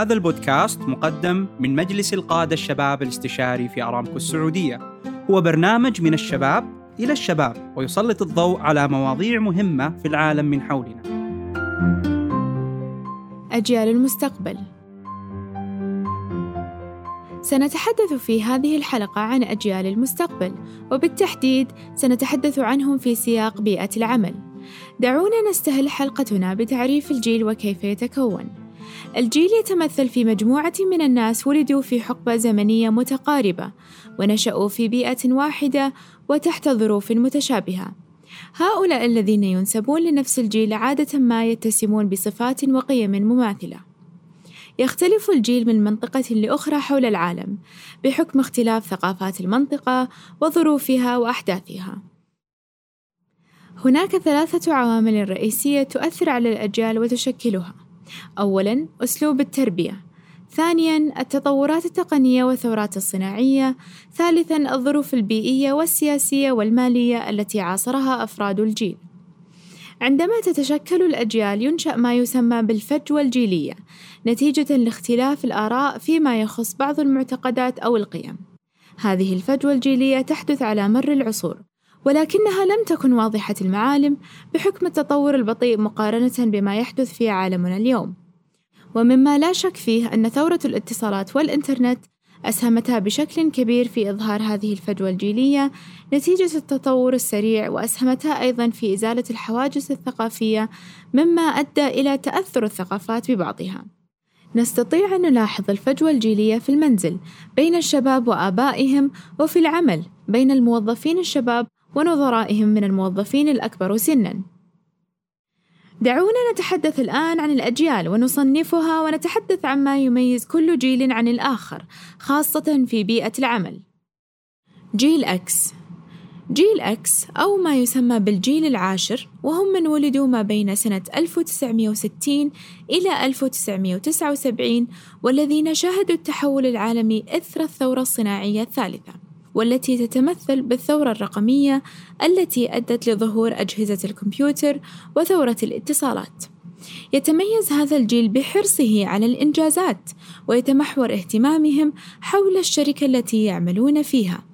هذا البودكاست مقدم من مجلس القادة الشباب الاستشاري في أرامكو السعودية. هو برنامج من الشباب إلى الشباب ويسلط الضوء على مواضيع مهمة في العالم من حولنا. أجيال المستقبل. سنتحدث في هذه الحلقة عن أجيال المستقبل وبالتحديد سنتحدث عنهم في سياق بيئة العمل. دعونا نستهل حلقتنا بتعريف الجيل وكيف يتكون. الجيل يتمثل في مجموعة من الناس ولدوا في حقبة زمنية متقاربة ونشأوا في بيئة واحدة وتحت ظروف متشابهة. هؤلاء الذين ينسبون لنفس الجيل عادة ما يتسمون بصفات وقيم مماثلة. يختلف الجيل من منطقة لأخرى حول العالم بحكم اختلاف ثقافات المنطقة وظروفها وأحداثها. هناك ثلاثة عوامل رئيسية تؤثر على الأجيال وتشكلها. أولاً أسلوب التربية. ثانياً التطورات التقنية والثورات الصناعية. ثالثاً الظروف البيئية والسياسية والمالية التي عاصرها أفراد الجيل. عندما تتشكل الأجيال ينشأ ما يسمى بالفجوة الجيلية نتيجة لاختلاف الآراء فيما يخص بعض المعتقدات أو القيم. هذه الفجوة الجيلية تحدث على مر العصور. ولكنها لم تكن واضحة المعالم بحكم التطور البطيء مقارنة بما يحدث في عالمنا اليوم. ومما لا شك فيه أن ثورة الاتصالات والإنترنت أسهمتا بشكل كبير في إظهار هذه الفجوة الجيلية نتيجة التطور السريع وأسهمتا أيضا في إزالة الحواجز الثقافية مما أدى إلى تأثر الثقافات ببعضها. نستطيع أن نلاحظ الفجوة الجيلية في المنزل بين الشباب وآبائهم وفي العمل بين الموظفين الشباب ونظرائهم من الموظفين الأكبر سنًا. دعونا نتحدث الآن عن الأجيال ونصنفها ونتحدث عما يميز كل جيل عن الآخر، خاصة في بيئة العمل. جيل أكس جيل أكس أو ما يسمى بالجيل العاشر وهم من ولدوا ما بين سنة 1960 إلى 1979 والذين شهدوا التحول العالمي إثر الثورة الصناعية الثالثة. والتي تتمثل بالثورة الرقمية التي أدت لظهور أجهزة الكمبيوتر وثورة الاتصالات. يتميز هذا الجيل بحرصه على الإنجازات ويتمحور اهتمامهم حول الشركة التي يعملون فيها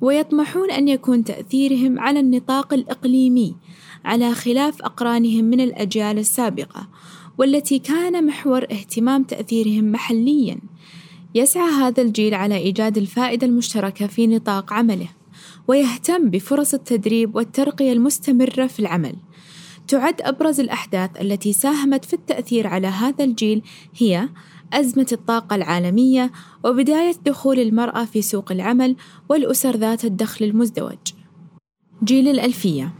ويطمحون أن يكون تأثيرهم على النطاق الإقليمي على خلاف أقرانهم من الأجيال السابقة والتي كان محور اهتمام تأثيرهم محليًا يسعى هذا الجيل على إيجاد الفائدة المشتركة في نطاق عمله ويهتم بفرص التدريب والترقية المستمرة في العمل تعد أبرز الأحداث التي ساهمت في التأثير على هذا الجيل هي أزمة الطاقة العالمية وبداية دخول المرأة في سوق العمل والأسر ذات الدخل المزدوج. جيل الألفية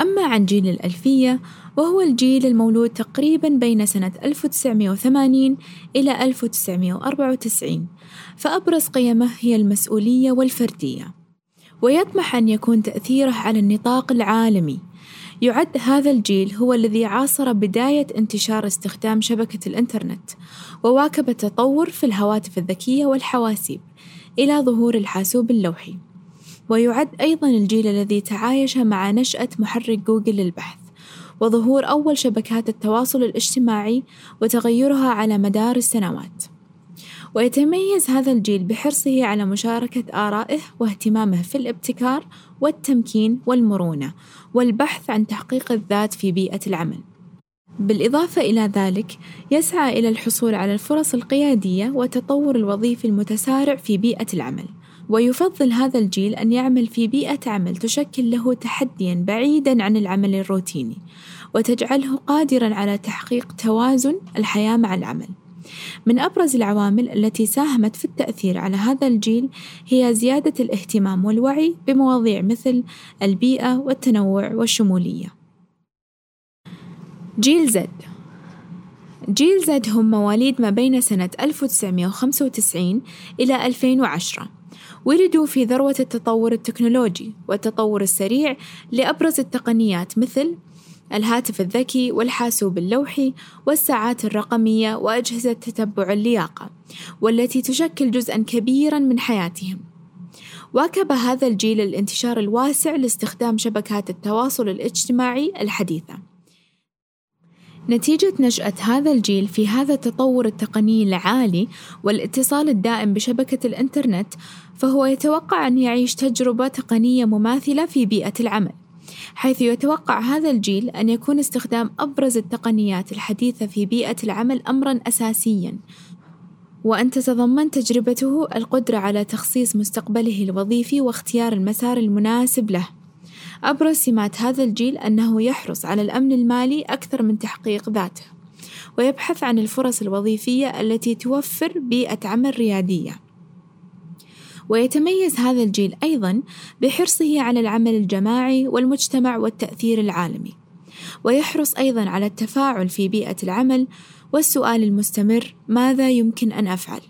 أما عن جيل الألفية وهو الجيل المولود تقريبا بين سنة 1980 إلى 1994 فأبرز قيمه هي المسؤولية والفردية. ويطمح أن يكون تأثيره على النطاق العالمي. يعد هذا الجيل هو الذي عاصر بداية انتشار استخدام شبكة الإنترنت وواكب التطور في الهواتف الذكية والحواسيب إلى ظهور الحاسوب اللوحي. ويعد أيضا الجيل الذي تعايش مع نشأة محرك جوجل للبحث. وظهور أول شبكات التواصل الاجتماعي وتغيرها على مدار السنوات ويتميز هذا الجيل بحرصه على مشاركة آرائه واهتمامه في الابتكار والتمكين والمرونة والبحث عن تحقيق الذات في بيئة العمل. بالإضافة إلى ذلك، يسعى إلى الحصول على الفرص القيادية والتطور الوظيفي المتسارع في بيئة العمل، ويفضل هذا الجيل أن يعمل في بيئة عمل تشكل له تحديًا بعيدًا عن العمل الروتيني، وتجعله قادرًا على تحقيق توازن الحياة مع العمل. من أبرز العوامل التي ساهمت في التأثير على هذا الجيل هي زيادة الاهتمام والوعي بمواضيع مثل البيئة والتنوع والشمولية. جيل زد جيل زد هم مواليد ما بين سنة 1995 إلى 2010 ولدوا في ذروة التطور التكنولوجي والتطور السريع لأبرز التقنيات مثل الهاتف الذكي والحاسوب اللوحي والساعات الرقمية وأجهزة تتبع اللياقة والتي تشكل جزءا كبيرا من حياتهم. واكب هذا الجيل الانتشار الواسع لاستخدام شبكات التواصل الاجتماعي الحديثة. نتيجة نشأة هذا الجيل في هذا التطور التقني العالي والاتصال الدائم بشبكة الإنترنت، فهو يتوقع أن يعيش تجربة تقنية مماثلة في بيئة العمل. حيث يتوقع هذا الجيل أن يكون استخدام أبرز التقنيات الحديثة في بيئة العمل أمرًا أساسيًا، وأن تتضمن تجربته القدرة على تخصيص مستقبله الوظيفي واختيار المسار المناسب له. أبرز سمات هذا الجيل أنه يحرص على الأمن المالي أكثر من تحقيق ذاته، ويبحث عن الفرص الوظيفية التي توفر بيئة عمل ريادية. ويتميز هذا الجيل أيضًا بحرصه على العمل الجماعي والمجتمع والتأثير العالمي، ويحرص أيضًا على التفاعل في بيئة العمل والسؤال المستمر ماذا يمكن أن أفعل؟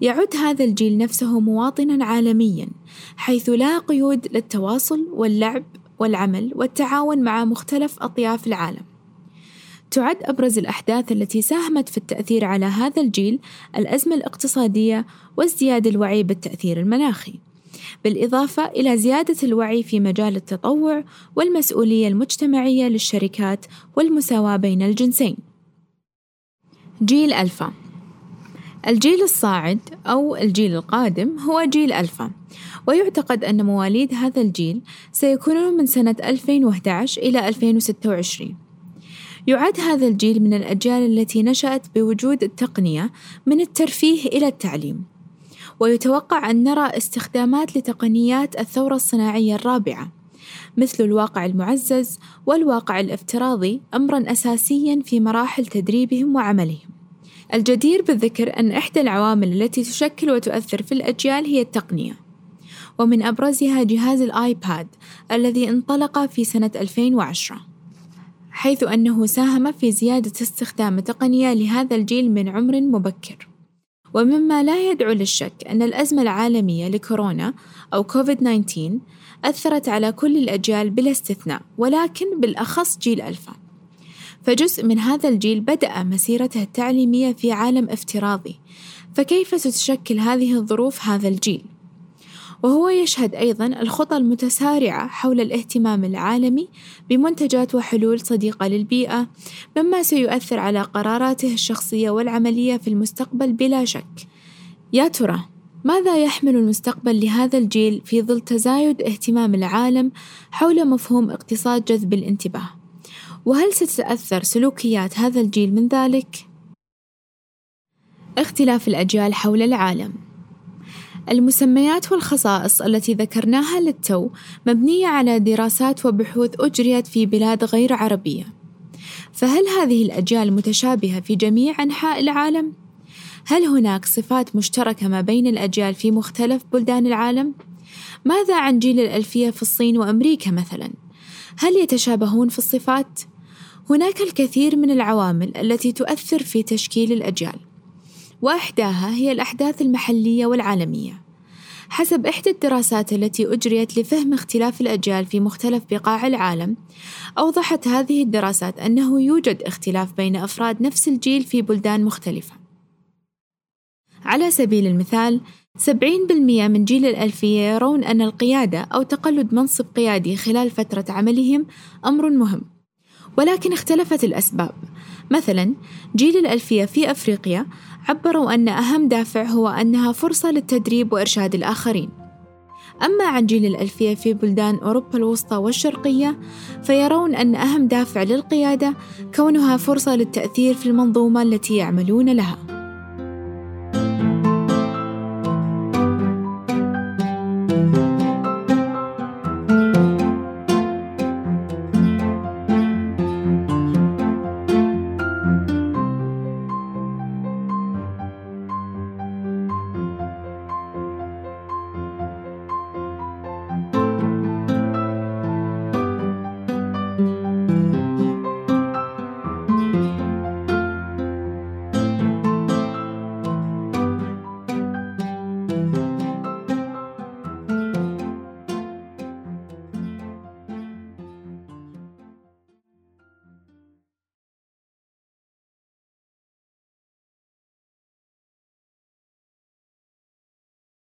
يعد هذا الجيل نفسه مواطنا عالميا حيث لا قيود للتواصل واللعب والعمل والتعاون مع مختلف أطياف العالم تعد أبرز الأحداث التي ساهمت في التأثير على هذا الجيل الأزمة الاقتصادية وازدياد الوعي بالتأثير المناخي بالإضافة إلى زيادة الوعي في مجال التطوع والمسؤولية المجتمعية للشركات والمساواة بين الجنسين. جيل ألفا الجيل الصاعد أو الجيل القادم هو جيل ألفا ويعتقد أن مواليد هذا الجيل سيكونون من سنة 2011 إلى 2026 يعد هذا الجيل من الأجيال التي نشأت بوجود التقنية من الترفيه إلى التعليم ويتوقع أن نرى استخدامات لتقنيات الثورة الصناعية الرابعة مثل الواقع المعزز والواقع الافتراضي أمرًا أساسيًا في مراحل تدريبهم وعملهم. الجدير بالذكر أن إحدى العوامل التي تشكل وتؤثر في الأجيال هي التقنية، ومن أبرزها جهاز الآيباد الذي انطلق في سنة 2010 حيث أنه ساهم في زيادة استخدام التقنية لهذا الجيل من عمر مبكر. ومما لا يدعو للشك أن الأزمة العالمية لكورونا أو كوفيد 19 أثرت على كل الأجيال بلا استثناء ولكن بالأخص جيل ألفا. فجزء من هذا الجيل بدأ مسيرته التعليمية في عالم افتراضي. فكيف ستشكل هذه الظروف هذا الجيل؟ وهو يشهد أيضا الخطى المتسارعة حول الاهتمام العالمي بمنتجات وحلول صديقة للبيئة مما سيؤثر على قراراته الشخصية والعملية في المستقبل بلا شك. يا ترى ماذا يحمل المستقبل لهذا الجيل في ظل تزايد اهتمام العالم حول مفهوم اقتصاد جذب الانتباه؟ وهل ستتأثر سلوكيات هذا الجيل من ذلك؟ اختلاف الأجيال حول العالم المسميات والخصائص التي ذكرناها للتو مبنية على دراسات وبحوث أجريت في بلاد غير عربية فهل هذه الأجيال متشابهة في جميع أنحاء العالم؟ هل هناك صفات مشتركة ما بين الأجيال في مختلف بلدان العالم؟ ماذا عن جيل الألفية في الصين وأمريكا مثلاً؟ هل يتشابهون في الصفات؟ هناك الكثير من العوامل التي تؤثر في تشكيل الأجيال، وإحداها هي الأحداث المحلية والعالمية. حسب إحدى الدراسات التي أجريت لفهم اختلاف الأجيال في مختلف بقاع العالم، أوضحت هذه الدراسات أنه يوجد اختلاف بين أفراد نفس الجيل في بلدان مختلفة. على سبيل المثال، 70% من جيل الألفية يرون أن القيادة أو تقلد منصب قيادي خلال فترة عملهم أمر مهم، ولكن اختلفت الأسباب. مثلا جيل الألفية في أفريقيا عبروا أن أهم دافع هو أنها فرصة للتدريب وإرشاد الآخرين. أما عن جيل الألفية في بلدان أوروبا الوسطى والشرقية فيرون أن أهم دافع للقيادة كونها فرصة للتأثير في المنظومة التي يعملون لها.